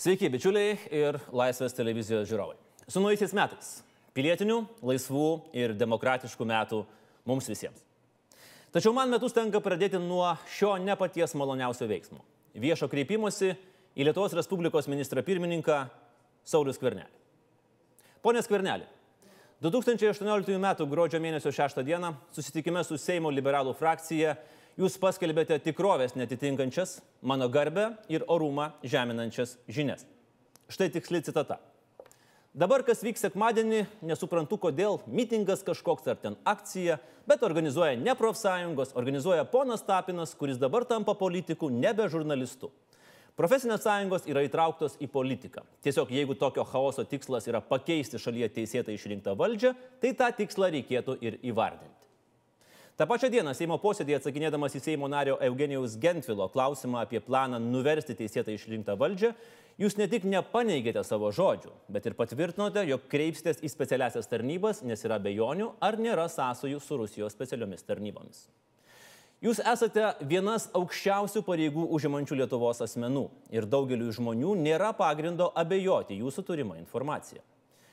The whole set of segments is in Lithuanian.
Sveiki, bičiuliai ir Laisvės televizijos žiūrovai. Su naujaisiais metais - pilietinių, laisvų ir demokratiškų metų mums visiems. Tačiau man metus tenka pradėti nuo šio ne paties maloniausio veiksmo - viešo kreipimosi į Lietuvos Respublikos ministrą pirmininką Saulis Kvernelį. Pone Skvernelį, 2018 m. gruodžio mėnesio 6 d. susitikime su Seimo liberalų frakcija jūs paskelbėte tikrovės netitinkančias, mano garbę ir orumą žeminančias žinias. Štai tiksli citata. Dabar, kas vyks sekmadienį, nesuprantu, kodėl mitingas kažkoks ar ten akcija, bet organizuoja ne profsąjungos, organizuoja ponas Tapinas, kuris dabar tampa politiku, nebe žurnalistu. Profesinės sąjungos yra įtrauktos į politiką. Tiesiog jeigu tokio chaoso tikslas yra pakeisti šalyje teisėtai išrinktą valdžią, tai tą tikslą reikėtų ir įvardinti. Ta pačia diena Seimo posėdėje atsakinėdamas į Seimo nario Eugenijaus Gentvilo klausimą apie planą nuversti teisėtai išrinktą valdžią, jūs ne tik nepaneigėte savo žodžių, bet ir patvirtinote, jog kreipsitės į specialiasias tarnybas, nes yra bejonių, ar nėra sąsojų su Rusijos specialiomis tarnybomis. Jūs esate vienas aukščiausių pareigų užimančių Lietuvos asmenų ir daugeliu žmonių nėra pagrindo abejoti jūsų turimą informaciją.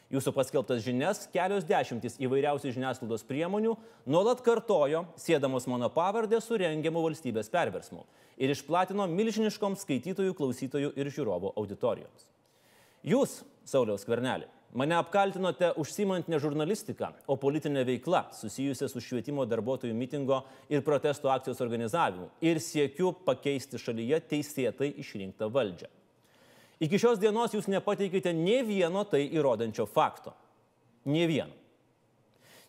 Jūsų paskelbtas žinias kelios dešimtys įvairiausių žiniasklaidos priemonių nuolat kartojo, sėdamos mano pavardę su rengiamu valstybės perversmu ir išplatino milžiniškom skaitytojų, klausytojų ir žiūrovų auditorijoms. Jūs, Sauliaus Kvernelį, mane apkaltinote užsimant ne žurnalistiką, o politinę veiklą susijusią su švietimo darbuotojų mitingo ir protesto akcijos organizavimu ir siekiu pakeisti šalyje teisėtai išrinktą valdžią. Iki šios dienos jūs nepateikite ne vieno tai įrodančio fakto. Ne vieno.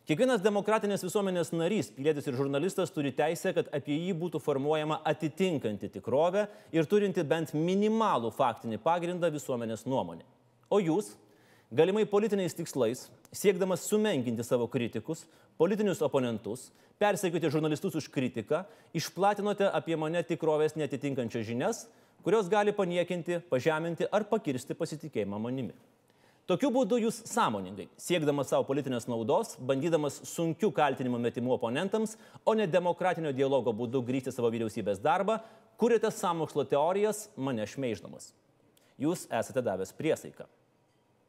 Kiekvienas demokratinės visuomenės narys, pilietis ir žurnalistas turi teisę, kad apie jį būtų formuojama atitinkanti tikrovė ir turinti bent minimalų faktinį pagrindą visuomenės nuomonė. O jūs, galimai politiniais tikslais, siekdamas sumenkinti savo kritikus, politinius oponentus, persekioti žurnalistus už kritiką, išplatinote apie mane tikrovės netitinkančias žinias, kurios gali paniekinti, pažeminti ar pakirsti pasitikėjimą manimi. Tokiu būdu jūs sąmoningai, siekdamas savo politinės naudos, bandydamas sunkių kaltinimų metimų oponentams, o ne demokratinio dialogo būdu grįžti savo vyriausybės darbą, kuriate samokslo teorijas, mane šmeiždamas. Jūs esate davęs priesaiką.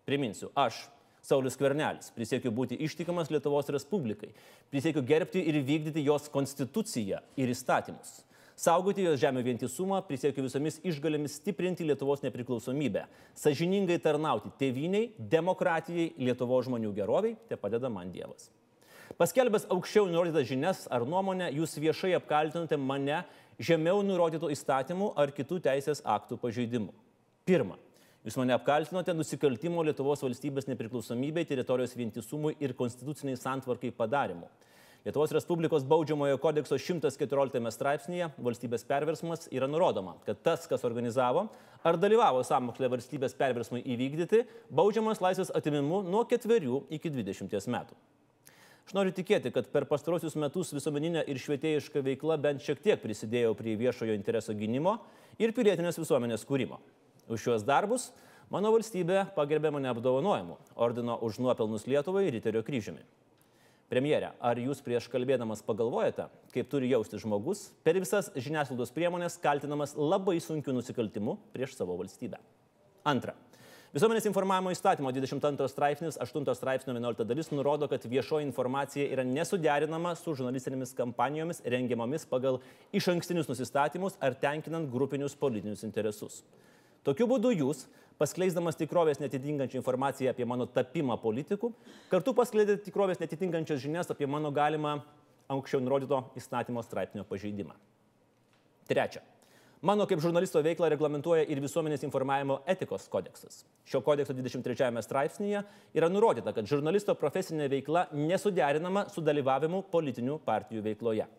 Priminsiu, aš, Saulis Kvernelis, prisiekiu būti ištikimas Lietuvos Respublikai, prisiekiu gerbti ir vykdyti jos konstituciją ir įstatymus saugoti jos žemė vientisumą, prisiekiu visomis išgalėmis stiprinti Lietuvos nepriklausomybę, sažiningai tarnauti tėviniai, demokratijai, Lietuvos žmonių geroviai, te padeda man Dievas. Paskelbęs aukščiau nurodytas žinias ar nuomonę, jūs viešai apkaltinote mane žemiau nurodytų įstatymų ar kitų teisės aktų pažeidimų. Pirma, Jūs mane apkaltinote nusikaltimo Lietuvos valstybės nepriklausomybei, teritorijos vientisumui ir konstituciniai santvarkai padarimu. Lietuvos Respublikos baudžiamojo kodekso 114 straipsnėje valstybės perversmas yra nurodoma, kad tas, kas organizavo ar dalyvavo sąmokslė valstybės perversmui įvykdyti, baudžiamas laisvės atimimu nuo 4 iki 20 metų. Aš noriu tikėti, kad per pastarosius metus visuomeninė ir švietėjiška veikla bent šiek tiek prisidėjo prie viešojo intereso gynimo ir pilietinės visuomenės kūrimo. Už šios darbus mano valstybė pagerbė mane apdovanojimu - ordino už nuopelnus Lietuvai Riterio kryžiumi. Premjerė, ar jūs prieš kalbėdamas pagalvojate, kaip turi jausti žmogus per visas žiniasklaidos priemonės kaltinamas labai sunkiu nusikaltimu prieš savo valstybę? Antra. Visuomenės informavimo įstatymo 22 straipsnis 8 straipsnio 11 dalis nurodo, kad viešoji informacija yra nesuderinama su žurnalistinėmis kampanijomis rengiamomis pagal iš ankstinius nusistatymus ar tenkinant grupinius politinius interesus. Tokiu būdu jūs paskleisdamas tikrovės netitinkančią informaciją apie mano tapimą politiku, kartu paskleidė tikrovės netitinkančias žinias apie mano galimą anksčiau nurodyto įstatymo straipsnio pažeidimą. Trečia. Mano kaip žurnalisto veiklą reglamentuoja ir visuomenės informavimo etikos kodeksas. Šio kodekso 23 straipsnėje yra nurodyta, kad žurnalisto profesinė veikla nesuderinama su dalyvavimu politinių partijų veikloje.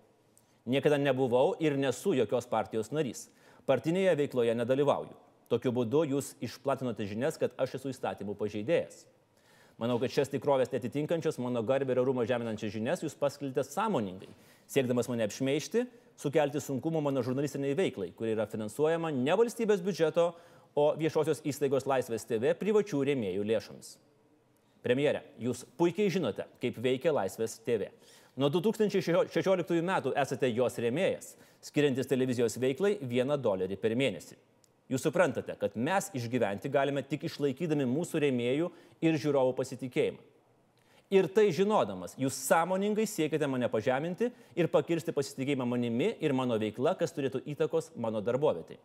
Niekada nebuvau ir nesu jokios partijos narys. Partinėje veikloje nedalyvauju. Tokiu būdu jūs išplatinote žinias, kad aš esu įstatymų pažeidėjas. Manau, kad šias tikrovės netitinkančios mano garbė ir rūmo žeminančias žinias jūs paskelbėte sąmoningai, siekdamas mane apšmeišti, sukelti sunkumų mano žurnalistiniai veiklai, kuri yra finansuojama ne valstybės biudžeto, o viešosios įstaigos Laisvės TV privačių rėmėjų lėšomis. Premjere, jūs puikiai žinote, kaip veikia Laisvės TV. Nuo 2016 metų esate jos rėmėjas, skiriantis televizijos veiklai vieną dolerį per mėnesį. Jūs suprantate, kad mes išgyventi galime tik išlaikydami mūsų rėmėjų ir žiūrovų pasitikėjimą. Ir tai žinodamas, jūs sąmoningai siekite mane pažeminti ir pakirsti pasitikėjimą manimi ir mano veikla, kas turėtų įtakos mano darbovietį.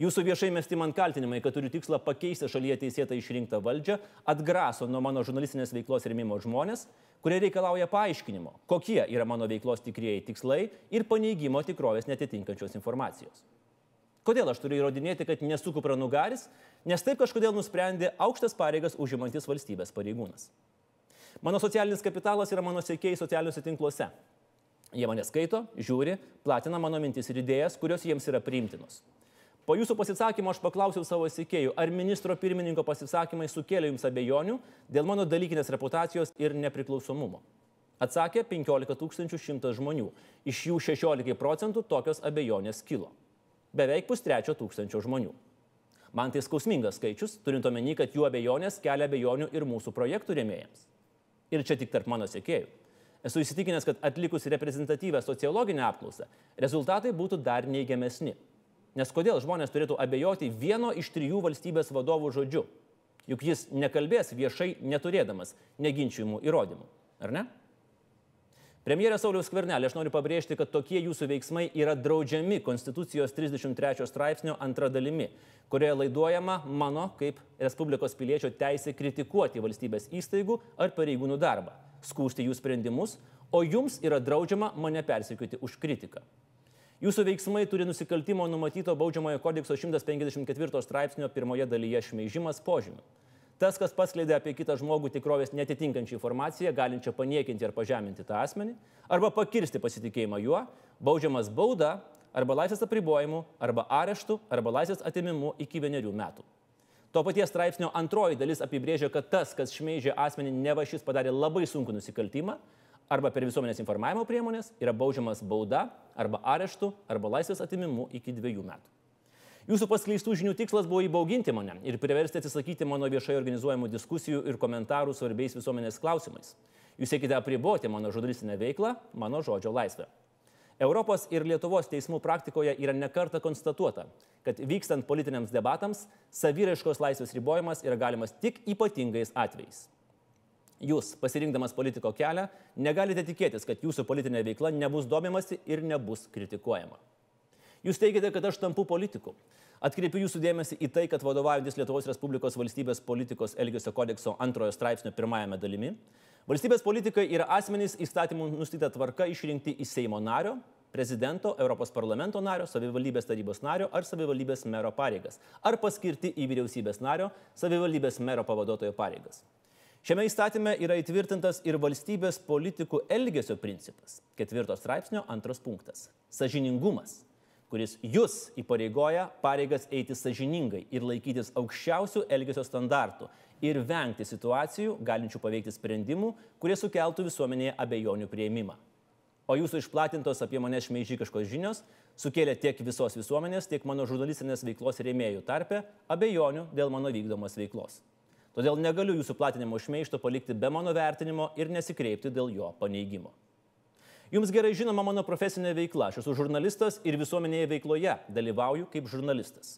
Jūsų viešai mesti man kaltinimai, kad turiu tikslą pakeisti šalyje teisėtą išrinktą valdžią, atgraso nuo mano žurnalistinės veiklos rėmimo žmonės, kurie reikalauja paaiškinimo, kokie yra mano veiklos tikrieji tikslai ir paneigimo tikrovės netitinkančios informacijos. Kodėl aš turiu įrodinėti, kad nesu kupranugaris, nes taip kažkodėl nusprendė aukštas pareigas užimantis valstybės pareigūnas. Mano socialinis kapitalas yra mano sėkėjai socialiniuose tinkluose. Jie mane skaito, žiūri, platina mano mintis ir idėjas, kurios jiems yra priimtinos. Po jūsų pasisakymo aš paklausiau savo sėkėjų, ar ministro pirmininko pasisakymai sukėlė jums abejonių dėl mano dalykinės reputacijos ir nepriklausomumo. Atsakė 15 100 žmonių, iš jų 16 procentų tokios abejonės kilo. Beveik pustrečio tūkstančio žmonių. Man tai skausmingas skaičius, turint omeny, kad jų abejonės kelia abejonių ir mūsų projektų rėmėjams. Ir čia tik tarp mano sėkėjų. Esu įsitikinęs, kad atlikus reprezentatyvę sociologinę apklausą, rezultatai būtų dar neigiamesni. Nes kodėl žmonės turėtų abejoti vieno iš trijų valstybės vadovų žodžiu? Juk jis nekalbės viešai neturėdamas neginčiamų įrodymų, ar ne? Premjerė Sauliaus Skvernelė, aš noriu pabrėžti, kad tokie jūsų veiksmai yra draudžiami Konstitucijos 33 straipsnio antra dalimi, kurioje laiduojama mano kaip Respublikos piliečio teisė kritikuoti valstybės įstaigų ar pareigūnų darbą, skūsti jų sprendimus, o jums yra draudžiama mane persekioti už kritiką. Jūsų veiksmai turi nusikaltimo numatyto baudžiamojo kodekso 154 straipsnio pirmoje dalyje šmeižimas požymių. Tas, kas paskleidė apie kitą žmogų tikrovės netitinkančią informaciją, galinčią paniekinti ar pažeminti tą asmenį, arba pakirsti pasitikėjimą juo, baudžiamas bauda arba laisvės apribojimu, arba areštu, arba laisvės atimimu iki vienerių metų. To paties straipsnio antroji dalis apibrėžia, kad tas, kas šmeižė asmenį, neva šis padarė labai sunku nusikaltimą, arba per visuomenės informavimo priemonės yra baudžiamas bauda arba areštu arba laisvės atimimu iki dviejų metų. Jūsų paskleistų žinių tikslas buvo įbauginti mane ir priversti atsisakyti mano viešai organizuojamų diskusijų ir komentarų svarbiais visuomenės klausimais. Jūs siekite apriboti mano žurnalistinę veiklą, mano žodžio laisvę. Europos ir Lietuvos teismų praktikoje yra nekarta konstatuota, kad vykstant politiniams debatams, saviraiškos laisvės ribojimas yra galimas tik ypatingais atvejais. Jūs, pasirinkdamas politiko kelią, negalite tikėtis, kad jūsų politinė veikla nebus domimasi ir nebus kritikuojama. Jūs teigiate, kad aš tampu politiku. Atkreipiu jūsų dėmesį į tai, kad vadovaujantis Lietuvos Respublikos valstybės politikos Elgesio kodekso antrojo straipsnio pirmajame dalimi, valstybės politikai yra asmenys įstatymų nustatyta tvarka išrinkti į Seimo nario, prezidento, Europos parlamento nario, savivaldybės tarybos nario ar savivaldybės mero pareigas, ar paskirti į vyriausybės nario, savivaldybės mero pavaduotojo pareigas. Šiame įstatyme yra įtvirtintas ir valstybės politikų elgesio principas. Ketvirto straipsnio antras punktas - sažiningumas, kuris jūs įpareigoja pareigas eiti sažiningai ir laikytis aukščiausių elgesio standartų ir vengti situacijų, galinčių paveikti sprendimų, kurie sukeltų visuomenėje abejonių prieimimą. O jūsų išplatintos apie mane šmeižikiškos žinios sukėlė tiek visos visuomenės, tiek mano žurnalistinės veiklos rėmėjų tarpe abejonių dėl mano vykdomos veiklos. Todėl negaliu jūsų platinimo šmeišto palikti be mano vertinimo ir nesikreipti dėl jo paneigimo. Jums gerai žinoma mano profesinė veikla. Aš esu žurnalistas ir visuomenėje veikloje dalyvauju kaip žurnalistas.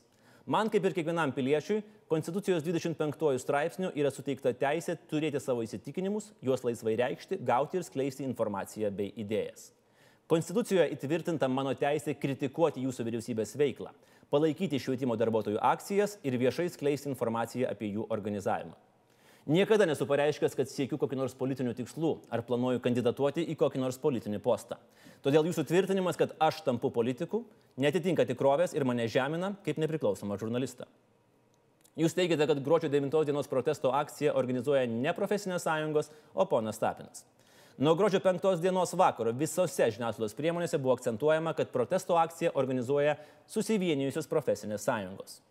Man, kaip ir kiekvienam piliečiui, Konstitucijos 25 straipsnių yra suteikta teisė turėti savo įsitikinimus, juos laisvai reikšti, gauti ir skleisti informaciją bei idėjas. Konstitucijoje įtvirtinta mano teisė kritikuoti jūsų vyriausybės veiklą, palaikyti švietimo darbuotojų akcijas ir viešai skleisti informaciją apie jų organizavimą. Niekada nesu pareiškęs, kad siekiu kokiu nors politiniu tikslu ar planuoju kandidatuoti į kokį nors politinį postą. Todėl jūsų tvirtinimas, kad aš tampu politiku, netitinka tikrovės ir mane žemina kaip nepriklausomą žurnalistą. Jūs teigiate, kad gruodžio 9 dienos protesto akciją organizuoja ne profesinės sąjungos, o ponas Tapinas. Nuo gruodžio 5 dienos vakaro visose žiniasklaidos priemonėse buvo akcentuojama, kad protesto akciją organizuoja susivienijusios profesinės sąjungos.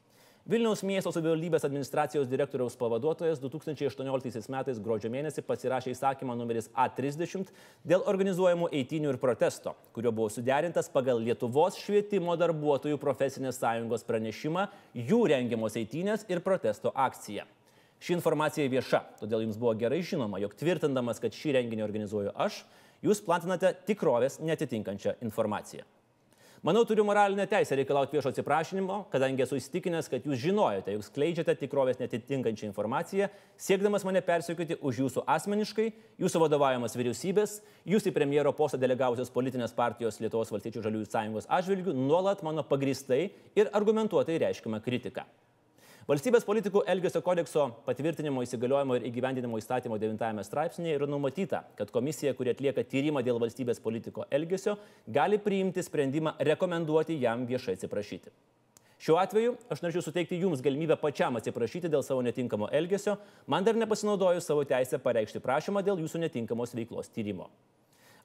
Vilniaus miesto savivaldybės administracijos direktoriaus pavaduotojas 2018 metais gruodžio mėnesį pasirašė įsakymą numeris A30 dėl organizuojamų eitinių ir protesto, kurio buvo suderintas pagal Lietuvos švietimo darbuotojų profesinės sąjungos pranešimą jų rengiamos eitinės ir protesto akciją. Ši informacija vieša, todėl jums buvo gerai žinoma, jog tvirtindamas, kad šį renginį organizuoju aš, jūs platinate tikrovės netitinkančią informaciją. Manau, turiu moralinę teisę reikalauti viešo atsiprašinimo, kadangi esu įsitikinęs, kad jūs žinojate, jog skleidžiate tikrovės netitinkančią informaciją, siekdamas mane persiekyti už jūsų asmeniškai, jūsų vadovaujamas vyriausybės, jūs į premjero postą delegavusios politinės partijos Lietuvos valstyčių žaliųjų sąjungos atžvilgių nuolat mano pagristai ir argumentuotai reiškima kritika. Valstybės politikų Elgesio kodekso patvirtinimo įsigaliojimo ir įgyvendinimo įstatymo 9 straipsnėje yra numatyta, kad komisija, kuri atlieka tyrimą dėl valstybės politiko Elgesio, gali priimti sprendimą rekomenduoti jam viešai atsiprašyti. Šiuo atveju aš norėčiau suteikti jums galimybę pačiam atsiprašyti dėl savo netinkamo elgesio, man dar nepasinaudojus savo teisę pareikšti prašymą dėl jūsų netinkamos veiklos tyrimo.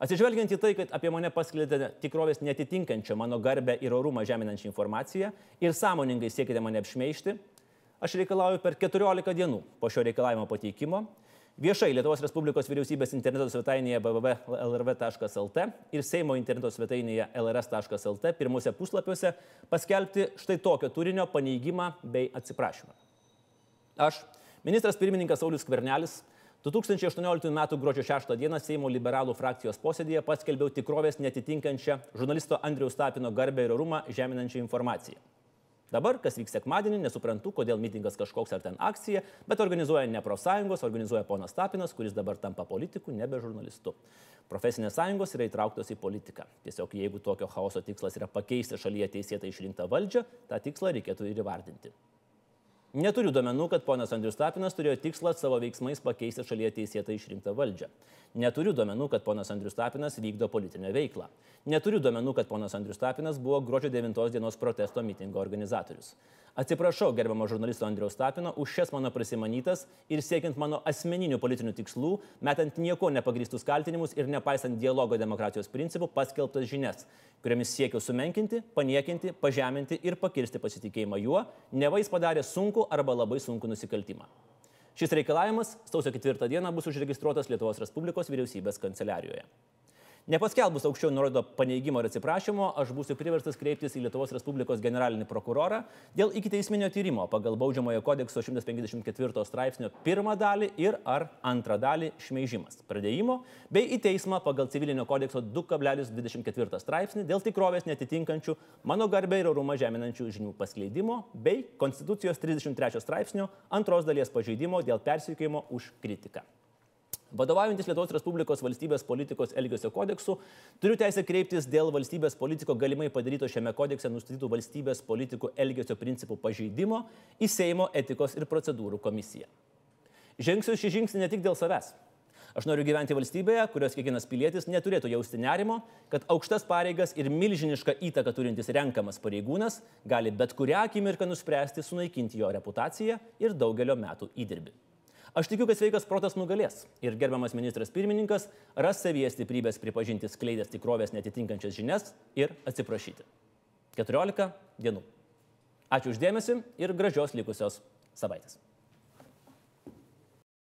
Atsižvelgiant į tai, kad apie mane paskleidėte tikrovės netitinkančią mano garbę ir orumą žeminančią informaciją ir sąmoningai siekite mane apšmeišti, aš reikalauju per 14 dienų po šio reikalavimo pateikimo viešai Lietuvos Respublikos vyriausybės interneto svetainėje www.lrv.lt ir Seimo interneto svetainėje lrs.lt pirmuose puslapiuose paskelbti štai tokio turinio paneigimą bei atsiprašymą. Aš, ministras pirmininkas Saulis Skvernelis, 2018 m. gruodžio 6 d. Seimo liberalų frakcijos posėdėje paskelbiau tikrovės netitinkančią žurnalisto Andriaus Tapino garbę ir orumą žeminančią informaciją. Dabar, kas vyks sekmadienį, nesuprantu, kodėl mitingas kažkoks ar ten akcija, bet organizuoja ne profsąjungos, organizuoja ponas Tapinas, kuris dabar tampa politiku, nebe žurnalistu. Profesinės sąjungos yra įtrauktos į politiką. Tiesiog jeigu tokio chaoso tikslas yra pakeisti šalyje teisėtai išrinktą valdžią, tą tikslą reikėtų ir įvardinti. Neturiu duomenų, kad ponas Andrius Tapinas turėjo tikslą savo veiksmais pakeisti šalyje teisėtai išrinktą valdžią. Neturiu duomenų, kad ponas Andrius Tapinas vykdo politinę veiklą. Neturiu duomenų, kad ponas Andrius Tapinas buvo gruodžio 9 dienos protesto mitingo organizatorius. Atsiprašau, gerbamo žurnalisto Andriaus Tapino, už šias mano prisimanytas ir siekiant mano asmeninių politinių tikslų, metant nieko nepagristus kaltinimus ir nepaisant dialogo demokratijos principų paskelbtas žinias, kuriamis siekiau sumenkinti, paniekinti, pažeminti ir pakirsti pasitikėjimą juo, neva jis padarė sunku arba labai sunku nusikaltimą. Šis reikalavimas sausio 4 dieną bus užregistruotas Lietuvos Respublikos vyriausybės kanceliarijoje. Nepaskelbus aukščiau nurodo paneigimo ir atsiprašymo, aš būsiu priverstas kreiptis į Lietuvos Respublikos generalinį prokurorą dėl ikiteisminio tyrimo pagal Baudžiamojo kodekso 154 straipsnio pirmą dalį ir ar antrą dalį šmeižimas, pradėjimo, bei į teismą pagal civilinio kodekso 2,24 straipsnį dėl tikrovės netitinkančių mano garbę ir orumą žeminančių žinių paskleidimo bei Konstitucijos 33 straipsnio antros dalies pažeidimo dėl persikėjimo už kritiką. Vadovaujantis Lietuvos Respublikos valstybės politikos elgesio kodeksu, turiu teisę kreiptis dėl valstybės politiko galimai padaryto šiame kodekse nustatytų valstybės politikų elgesio principų pažeidimo į Seimo etikos ir procedūrų komisiją. Žengsiu šį žingsnį ne tik dėl savęs. Aš noriu gyventi valstybėje, kurios kiekvienas pilietis neturėtų jausti nerimo, kad aukštas pareigas ir milžinišką įtaką turintis renkamas pareigūnas gali bet kurią akimirką nuspręsti sunaikinti jo reputaciją ir daugelio metų įdirbį. Aš tikiu, kad sveikas protas nugalės ir gerbiamas ministras pirmininkas ras savyje stiprybės pripažinti skleidęs tikrovės netitinkančias žinias ir atsiprašyti. 14 dienų. Ačiū uždėmesi ir gražios likusios savaitės.